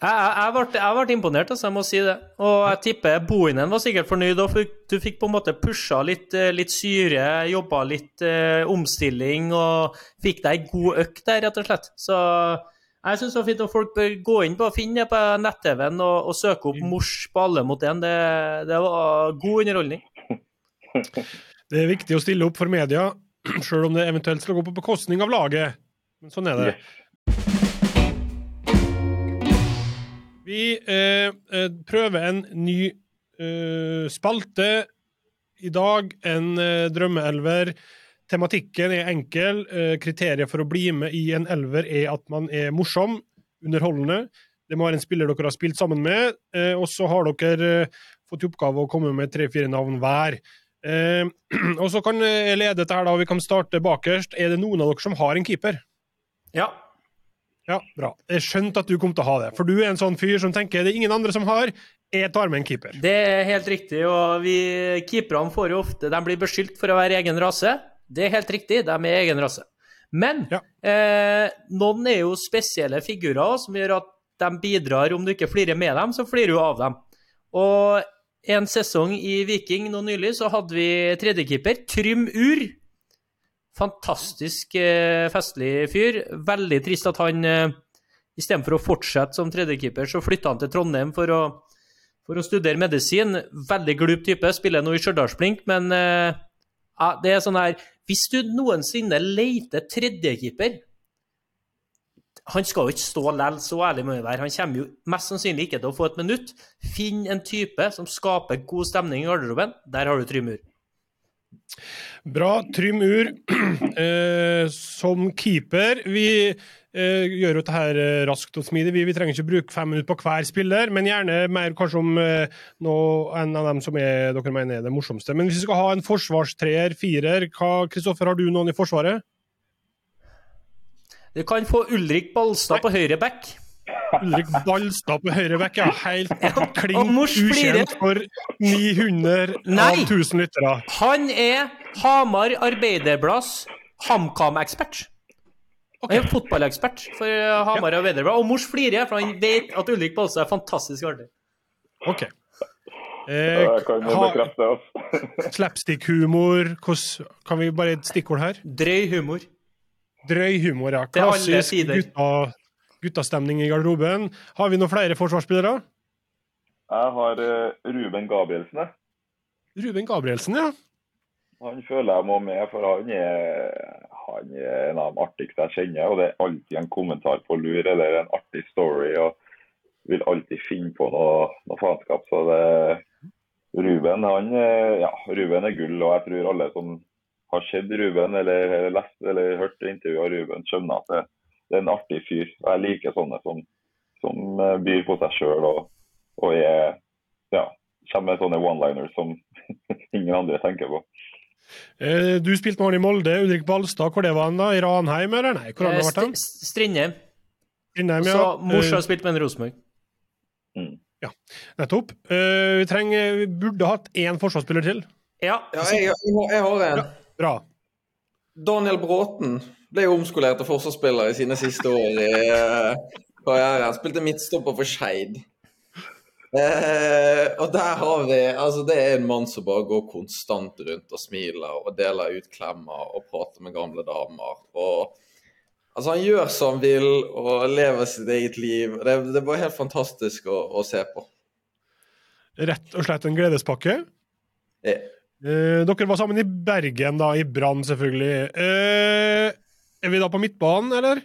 Jeg, jeg, jeg, ble, jeg ble imponert, altså, jeg må si det. Og jeg tipper Bohinen var sikkert fornøyd. og Du fikk på en måte pusha litt, eh, litt syre, jobba litt eh, omstilling og fikk deg ei god økt der, rett og slett. Så jeg syns det var fint om folk bør gå inn på finne det på nett-TV-en og, og søke opp Mors på alle mot én. Det, det var god underholdning. Det er viktig å stille opp for media, sjøl om det eventuelt skal gå på bekostning av laget. Men sånn er det. Vi eh, eh, prøver en ny eh, spalte i dag. En eh, drømmeelver. Tematikken er enkel. Eh, kriteriet for å bli med i en elver er at man er morsom, underholdende. Det må være en spiller dere har spilt sammen med, eh, og så har dere fått i oppgave å komme med tre-fire navn hver. Og så kan jeg lede dette her, da. Vi kan starte bakerst. Er det noen av dere som har en keeper? Ja. Ja, bra. Jeg skjønte at du kom til å ha det. For du er en sånn fyr som tenker det er ingen andre som har. Jeg tar med en keeper. Det er helt riktig, og vi keeperne får jo ofte De blir beskyldt for å være egen rase. Det er helt riktig, de er egen rase. Men Ja. eh, noen er jo spesielle figurer som gjør at de bidrar Om du ikke flirer med dem, så flirer du av dem. Og en sesong i Viking nå nylig så hadde vi tredjekeeper, Trym Ur. Fantastisk eh, festlig fyr. Veldig trist at han eh, istedenfor å fortsette som tredjekeeper, så flytta han til Trondheim for å, for å studere medisin. Veldig glup type. Spiller nå i Stjørdalsblink, men eh, ja, det er sånn her Hvis du noensinne leter tredjekeeper han skal jo ikke stå likevel, så ærlig må vi være. Han kommer jo mest sannsynlig ikke til å få et minutt. Finn en type som skaper god stemning i garderoben. Der har du Trym Ur. Bra. Trym Ur eh, som keeper. Vi eh, gjør jo dette her eh, raskt og smidig. Vi, trenger ikke bruke fem minutter på hver spiller, men gjerne mer kanskje om eh, noe, en av dem som er, dere mener er det morsomste. Men hvis vi skal ha en forsvarstreer, firer, Kristoffer, har du noen i Forsvaret? Du kan få Ulrik Balstad på høyre back. Ulrik Balstad på høyre bekk, er Helt og klink ukjent for 900 Nei. av 1000 lyttere. Han er Hamar Arbeiderblads HamKam-ekspert. Han er fotballekspert for Hamar Hamar Arbeiderblad. Og mors flirer, for han vet at Ulrik Balstad er fantastisk artig. OK. Eh, ha, altså. Slapstick-humor, kan vi bare et stikkord her? Drøy humor. Drøy humor, ja. Klassisk gutta, guttastemning i garderoben. Har vi noen flere forsvarsspillere? Jeg har eh, Ruben Gabrielsen, jeg. Ruben Gabrielsen, ja. Han føler jeg må med, for han er, han er en av de artigste jeg kjenner. Og det er alltid en kommentar på lur eller en artig story. og vil alltid finne på noe, noe faenskap. Så det, Ruben han, eh, ja, Ruben er gull, og jeg tror alle som har sett Ruben eller lest eller hørt intervju av Ruben, skjønner at det, det er en artig fyr. Og Jeg liker sånne som, som eh, byr på seg sjøl og, og er, ja, kommer med sånne one-liners som ingen andre tenker på. Eh, Du spilte med han i Molde. Ulrik Balstad, hvor det var han da? I Ranheim, eller? Nei, hvor har det vært? han? Strindheim. Strindheim, Så ja. mors Morsa har spilt med en Rosenborg. Nettopp. Uh, Vi trenger, vi burde hatt én forsvarsspiller til. Ja. Ja, jeg, jeg, jeg har en. Bra. Daniel Bråten ble jo omskolert til forsvarsspiller i sine siste år i eh, karrieren. Han spilte midtstopper for Skeid. Eh, og der har vi Altså, det er en mann som bare går konstant rundt og smiler og deler ut klemmer og prater med gamle damer. Og Altså, han gjør som han vil og lever sitt eget liv. Det, det bare helt fantastisk å, å se på. Rett og slett en gledespakke. Eh, Eh, dere var sammen i Bergen, da, i Brann selvfølgelig. Eh, er vi da på midtbanen, eller?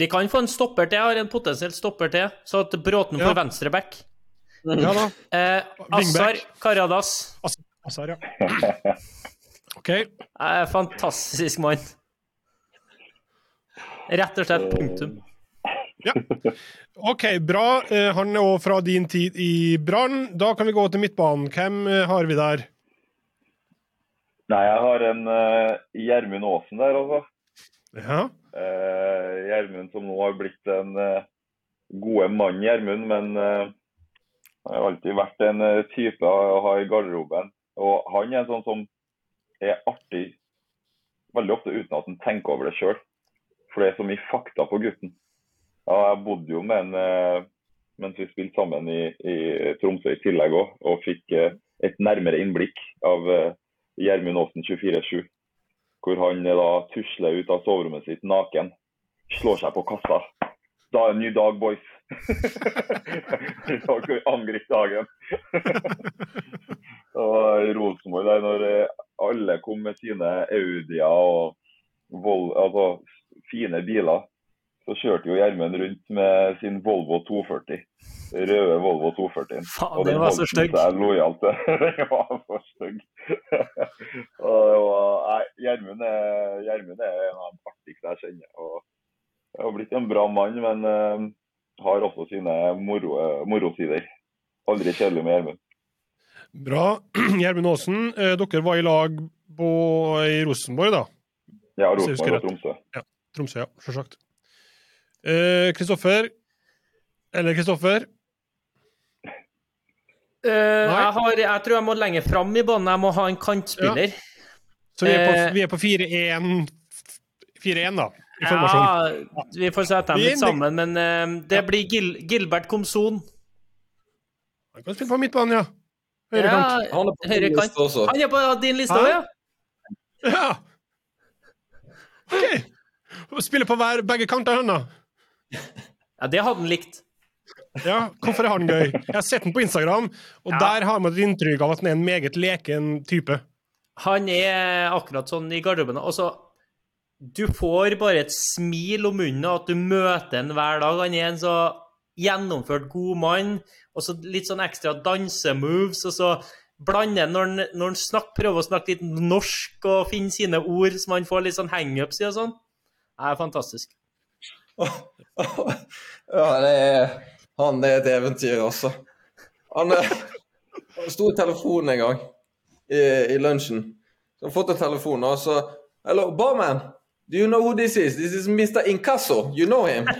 Vi kan få en stopper til. Jeg har en potensielt stopper til, så at Bråten Ja. får venstre back. Ja da. Eh, Assar Karadas. As- Assar, ja. OK. Fantastisk mann. Rett og slett punktum. OK, bra. Eh, han er òg fra din tid i Brann. Da kan vi gå til midtbanen. Hvem eh, har vi der? Nei, jeg har en eh, Gjermund Aasen der, altså. Ja. Gjermund som nå har blitt en uh, gode mann, Gjermund, men han har alltid vært en type å ha i garderoben. Og han er en sånn som er artig veldig ofte uten at han tenker over det sjøl. For det er så mye fakta på gutten. Ja, jeg bodde jo med en eh, mens vi spilte sammen i, i Tromsø i tillegg òg, og fikk eh, et nærmere innblikk av eh, Gjermund Aasen 24-7 hvor han da tusler ut av soverommet sitt naken, slår seg på kassa. Da er en ny dag, boys. da kan vi angripe dagen. og Rosenborg, der når alle kom med sine Audier og Vol altså, fine biler, så kjørte jo Gjermund rundt med sin Volvo 240. Røde Volvo 240. Faen, det den var så stygg. seg lojal til. Den var for stygg. Gjermund er, Gjermund er en av de artigste jeg kjenner. Og jeg har blitt en bra mann, men uh, har også sine moro, morosider. Aldri kjedelig med Gjermund. Bra. Gjermund Aasen, eh, dere var i lag på, i Rosenborg, da? Ja, Rosenborg og Tromsø. Tromsø. Tromsø, ja. Selvsagt. Eh, Kristoffer? Eller Kristoffer? Uh, jeg, har, jeg tror jeg må lenger fram i banen. Jeg må ha en kantspiller. Så vi er på, uh, på 4-1, 4-1 da, i formasjon. Ja, vi får sette dem litt sammen, men uh, det blir Gil Gilbert Komson. Han kan spille på midtbanen, ja. Høyrekant. Ja, Han er på Høyre din liste også. Han er på din liste òg, ja? Ja. OK. Spiller på hver, begge kanter, han da. Ja. Det hadde han likt. Ja, hvorfor er han gøy? Jeg har sett den på Instagram, og Ja. der har man et inntrykk av at han er en meget leken type. Han er akkurat sånn i garderoben. Altså, du får bare et smil om munnen at du møter han hver dag. Han er en så gjennomført god mann, og så litt sånn ekstra dansemoves, og så blander han når han, når han snakker, prøver å snakke litt norsk og finne sine ord, så han får litt sånn hangups i og sånn. Det er fantastisk. Ja, det er Han er et eventyr, altså. Han, han sto i telefonen en gang i, i lunsjen. Så han fått en telefon, og så Hello, barman. Do you know who this is? This is Mr. Incasso. You know him?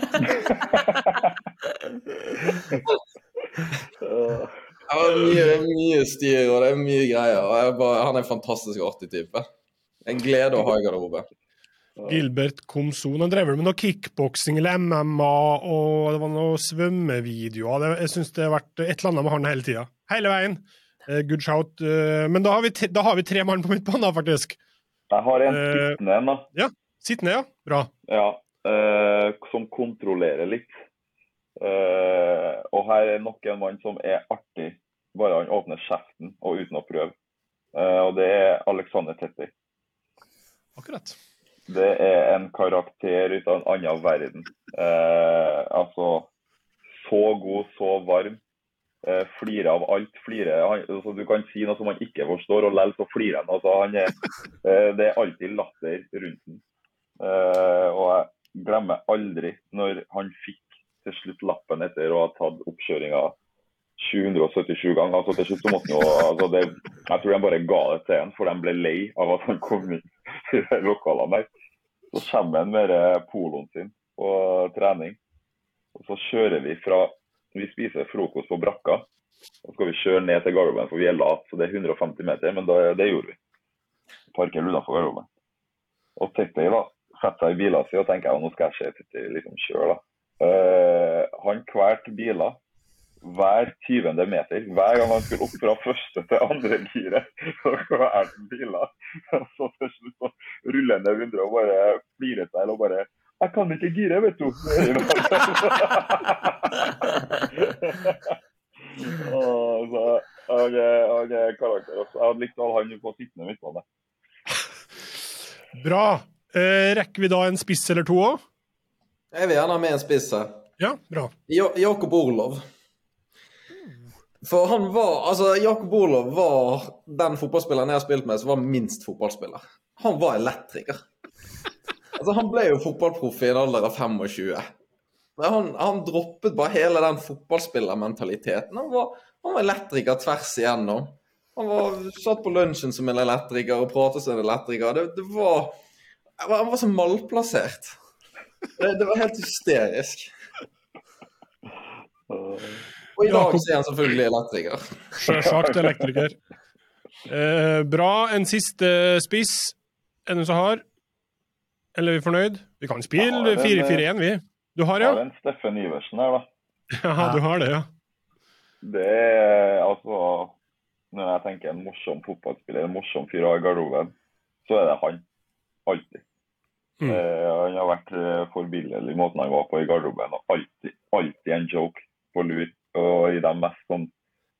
Det er mye, er mye styr og det er mye greier. jeg bare, Han er en fantastisk artig type. En glede å ha i garderoben. Gilbert Komson han drev vel med noe kickboksing eller MMA, og det var noen svømmevideoer. Jeg syns det har vært et eller annet med han hele tida. Hele veien. Eh, good shout. Eh, men da har, vi, da har vi tre mann på midtbanen, faktisk. Jeg har en Eh, sittende en, da. Ja. Sittende, ja. Bra. Ja, som kontrollerer litt. Og her er nok en mann som er artig, bare han åpner kjeften og uten å prøve. Og det er Alexander Tetti. Akkurat. Det er en karakter ut av en annen verden. Eh, altså så god, så varm. Eh, flirer av alt. Flirer, han, altså, du kan si noe som han ikke forstår, og likevel så flirer han. Altså, han er, eh, det er alltid latter rundt ham. Eh, og jeg glemmer aldri når han fikk til slutt lappen etter å ha tatt oppkjøringa 777 ganger. Altså, til slutt så måtte han jo, altså, det, jeg tror de bare ga det til han, for de ble lei av at han kom inn i lokalene der. Så kommer han med poloen sin på trening. Og så kjører vi fra Vi spiser frokost på brakka. Så skal vi kjøre ned til garderoben, for vi er late, så det er 150 meter. Men da, det gjorde vi. Parker utenfor garderoben. Og Tetti da, setter seg i bilen sin og tenker at nå skal jeg se Tetti liksom kjøre. Eh, han kvalte biler hver 20. meter. Hver gang han skulle opp fra første til andre giret, så kvalte han biler. Så til slutt så ruller han ned 100 og bare flirer seg og bare Jeg kan ikke gire, vet du. Og så, han karakter også. Jeg hadde likt å ha han på sittende midtbane. Bra. Eh, rekker vi da en spiss eller to òg? Jeg vil gjerne ha med en spiss her. Ja, bra. Ja- Jakob Orlov. For han var Altså, Jakob Orlov var den fotballspilleren jeg har spilt med som var minst fotballspiller. Han var elektriker. Altså, han ble jo fotballproff i en alder av 25. Men han, han droppet bare hele den fotballspillermentaliteten. Han var, han var elektriker tvers igjennom. Han var, satt på lunsjen som en elektriker og pratet som en elektriker. Det, det var Han var så malplassert. Det, det var helt hysterisk. Og i dag Jakob- så er han selvfølgelig elektriker. Sjølsagt elektriker. Eh, bra. En siste spiss. Er det noen som har? Eller er vi fornøyd? Vi kan spille 4-4-1, vi. Du har, Jeg har ja? en Steffen Iversen her, da. Ja, du har det, ja. Det er altså Når jeg tenker en morsom fotballspiller, en morsom fyr i garderoben, så er det han. Alltid. Mm. Eh, han har vært eh, forbilledlig i måten han var på i garderoben. og Alltid, alltid en joke på lur. Og i de mest sånn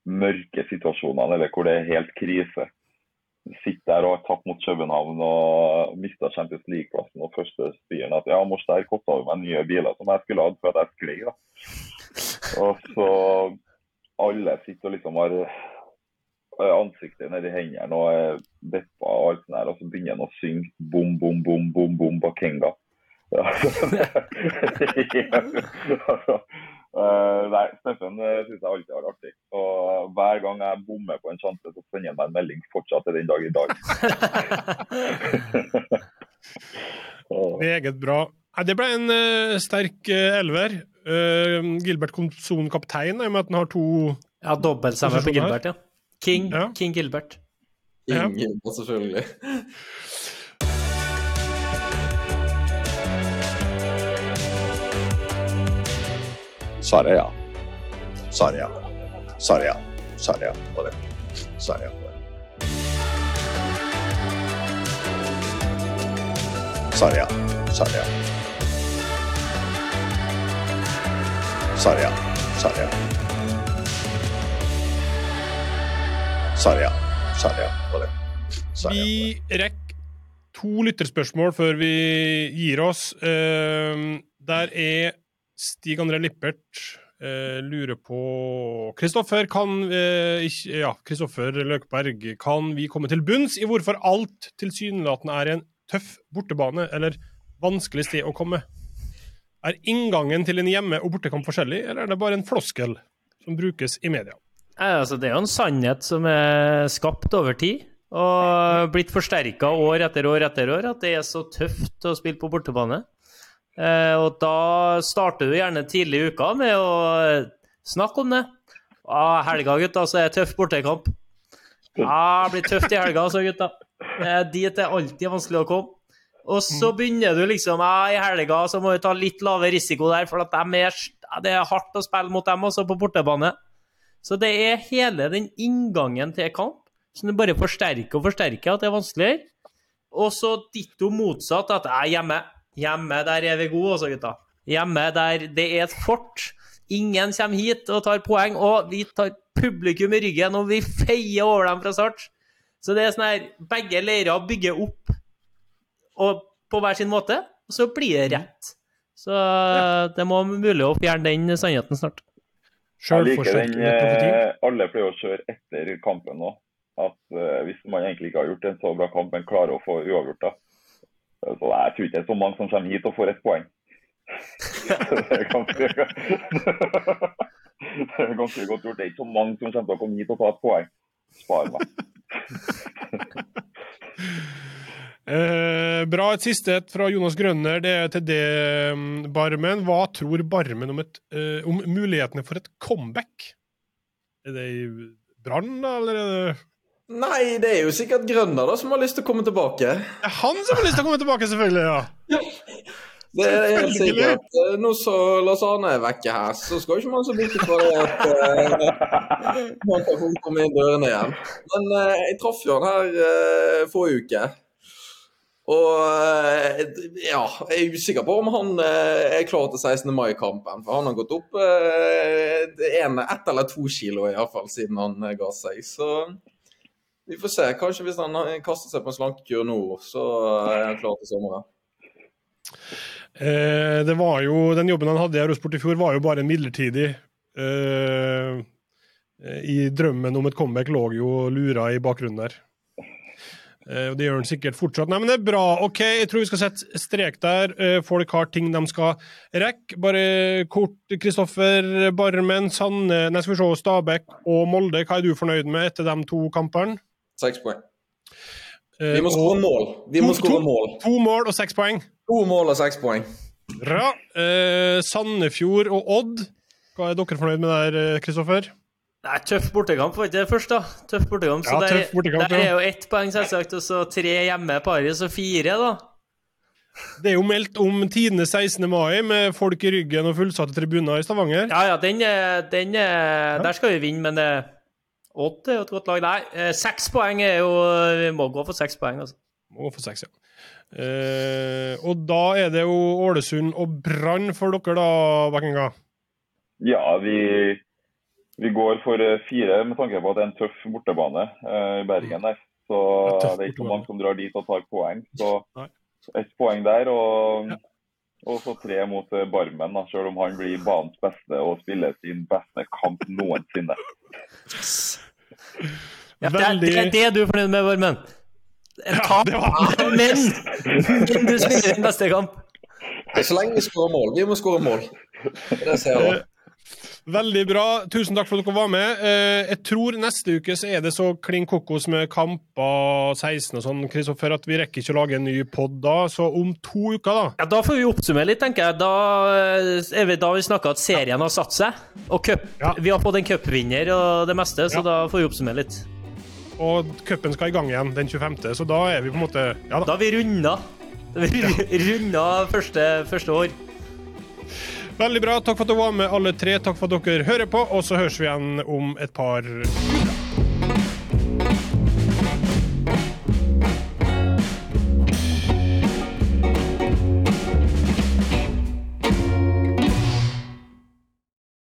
mørke situasjonene, eller hvor det er helt krise. Sitter der og har tapt mot København og mista Champions League-plassen. Og første spyren at ja, mors der kosta jo meg nye biler som jeg skulle hatt for at jeg sklei. da. Og så alle sitter og liksom har eh, ansiktet nedi hendene og er deppa og alt sånt der, og så begynner han å synge bom, bom, bom, bom, bom Bakenga. Ja, altså, eh, nei, Steffen uh, syns jeg alltid har artig. Og hver gang jeg bommer på en sjanse, så sender han meg en melding fortsatt til den dag i dag. Meget bra. Nei, det ble en uh, sterk uh, elver. Uh, Gilbert Komson kaptein, i og med at han har to Ja, dobbeltstemme på. Gilbert, ja. King, Ja. King Gilbert. Ja. Ingen, ja. Svarer ja. Svarer ja på det. Svarer ja på det. Svarer ja. Svarer ja. Svarer ja. Svarer ja. Svarer ja. Svarer ja på det. Sarja. Vi rekker to lytterspørsmål før vi gir oss. Eh, der er Stig André Lippert eh, lurer på Kristoffer, eh, Ja, Løkberg, kan vi komme til bunns i hvorfor alt tilsynelatende er en tøff bortebane, eller vanskelig sted å komme? Er inngangen til en hjemme- og bortekamp forskjellig, eller er det bare en floskel som brukes i media? Altså, det er jo en sannhet som er skapt over tid, og blitt forsterka år etter år etter år, at det er så tøft å spille på bortebane. Eh, og da starter du gjerne tidlig i uka med å snakke om det. Ah, helga, gutta, så er det tøff bortekamp. Ah, det blir tøft i helga, så, gutta. Eh, dit er alltid vanskelig å komme. Og så begynner du liksom ah, I helga så må du ta litt lavere risiko der, for at de er, det er hardt å spille mot dem også på bortebane. Så det er hele den inngangen til kamp som du bare forsterker og forsterker at det er vanskeligere. Og så ditto motsatt, at jeg er hjemme. Hjemme, der er vi gode, også, gutta. Hjemme, der det er et fort. Ingen kommer hit og tar poeng, og vi tar publikum i ryggen, og vi feier over dem fra start. Så det er sånn her Begge leirer bygger opp og på hver sin måte, og så blir det rett. Så det må være mulig å fjerne den sannheten snart. Jeg liker den eh, Alle pleier å kjøre etter kampen nå. At eh, hvis man egentlig ikke har gjort en så bra kamp, men klarer å få uavgjort, da. Så jeg tror ikke det er så mange som kommer hit og får ett poeng. Det er ganske Det er ganske godt gjort. Det er ikke så mange som kommer til å komme hit og ta et poeng. Spar meg. Eh, bra. Et siste et fra Jonas Grønner. Det er til det, mm, Barmen. Hva tror Barmen om, et, eh, om mulighetene for et comeback? Er det i Brann, eller er det Nei, det er jo sikkert Grønner da som har lyst til å komme tilbake. Det er han som har lyst til å komme tilbake, selvfølgelig! ja. Det er helt sikkert. Eh, Nå så Lars Arne er vekke her, så skal ikke man så bort fra det at uh, man kan komme inn dørene igjen. Men uh, jeg traff jo han her uh, forrige uke. Og eh, ja, jeg er usikker på om han eh, er klar til 16. mai-kampen. For han har gått opp eh, en, ett eller to kilo i hvert fall siden han eh, ga seg. Så vi får se. Kanskje hvis han eh, kaster seg på en slankekur nå, så er han klar til sommeren. Eh, det var jo, Den jobben han hadde i Eurosport i fjor, var jo bare en midlertidig. Eh, I drømmen om et comeback lå jo lura i bakgrunnen der. Eh, Det gjør han sikkert fortsatt. Nei, men det er bra. OK, jeg tror vi skal sette strek der. Eh, folk har ting de skal rekke. Bare kort, Kristoffer Barmen, Sanne, nei, skal vi se, Stabæk og Molde. Hva er du fornøyd med etter de to kampene? Seks poeng. Eh, Vi må skåre mål. Vi må skåre mål. To mål og seks poeng. To mål og seks poeng. Bra. Eh, Sandefjord og Odd. Hva er dere fornøyd med der, eh, Kristoffer? Nei, tøff bortekamp var ikke det først, da. Tøff bortekamp. Så Ja, der, tøff bortekamp, der ja. er jo ett poeng, selvsagt, og så tre hjemme paret, så fire, da. Det er jo meldt om tidenes 16. mai med folk i ryggen og fullsatte tribuner i Stavanger. Ja, ja, den, den, den er- Der skal vi vinne, men det Odd er jo et godt lag. Nei, eh, seks poeng er jo Vi må gå for seks poeng, altså. Må for seks, ja. Eh, og da er det jo Ålesund og Brann for dere, da, Bekkinga. Ja, vi, vi går for eh, fire med tanke på at det er en tøff bortebane eh, i Bergen der. Så det er ikke så mange som drar dit og tar poeng. Så ett poeng der, og, og så tre mot eh, Barmen, da, selv om han blir banens beste og spiller sin beste kamp noensinne. Ja, det, er, det er det du er fornøyd med, Varmen? En Ja, tap, det var- men, men du spiller din beste kamp. Nei, Så lenge vi skårer mål. Vi må skåre mål. Det ser jeg. Veldig bra. Tusen takk for at dere var med. Eh, jeg tror neste uke så er det så klin kokos med kamper 16 og sånn, Kristoffer, at vi rekker ikke å lage en ny pod da. Så om to uker, da. Ja, Da får vi oppsummere litt, tenker jeg. Da eh, vi, da vi snakka at serien har satt seg. Og cup, Ja. vi har fått en cupvinner og det meste, så Ja. da får vi oppsummere litt. Og cupen skal i gang igjen den 25., så da er vi på en måte Ja da. Da har vi runda. Da har vi runda første, første år. Veldig bra. Takk for at du var med, alle tre. Takk for at dere hører på, og så høres vi igjen om et par uker.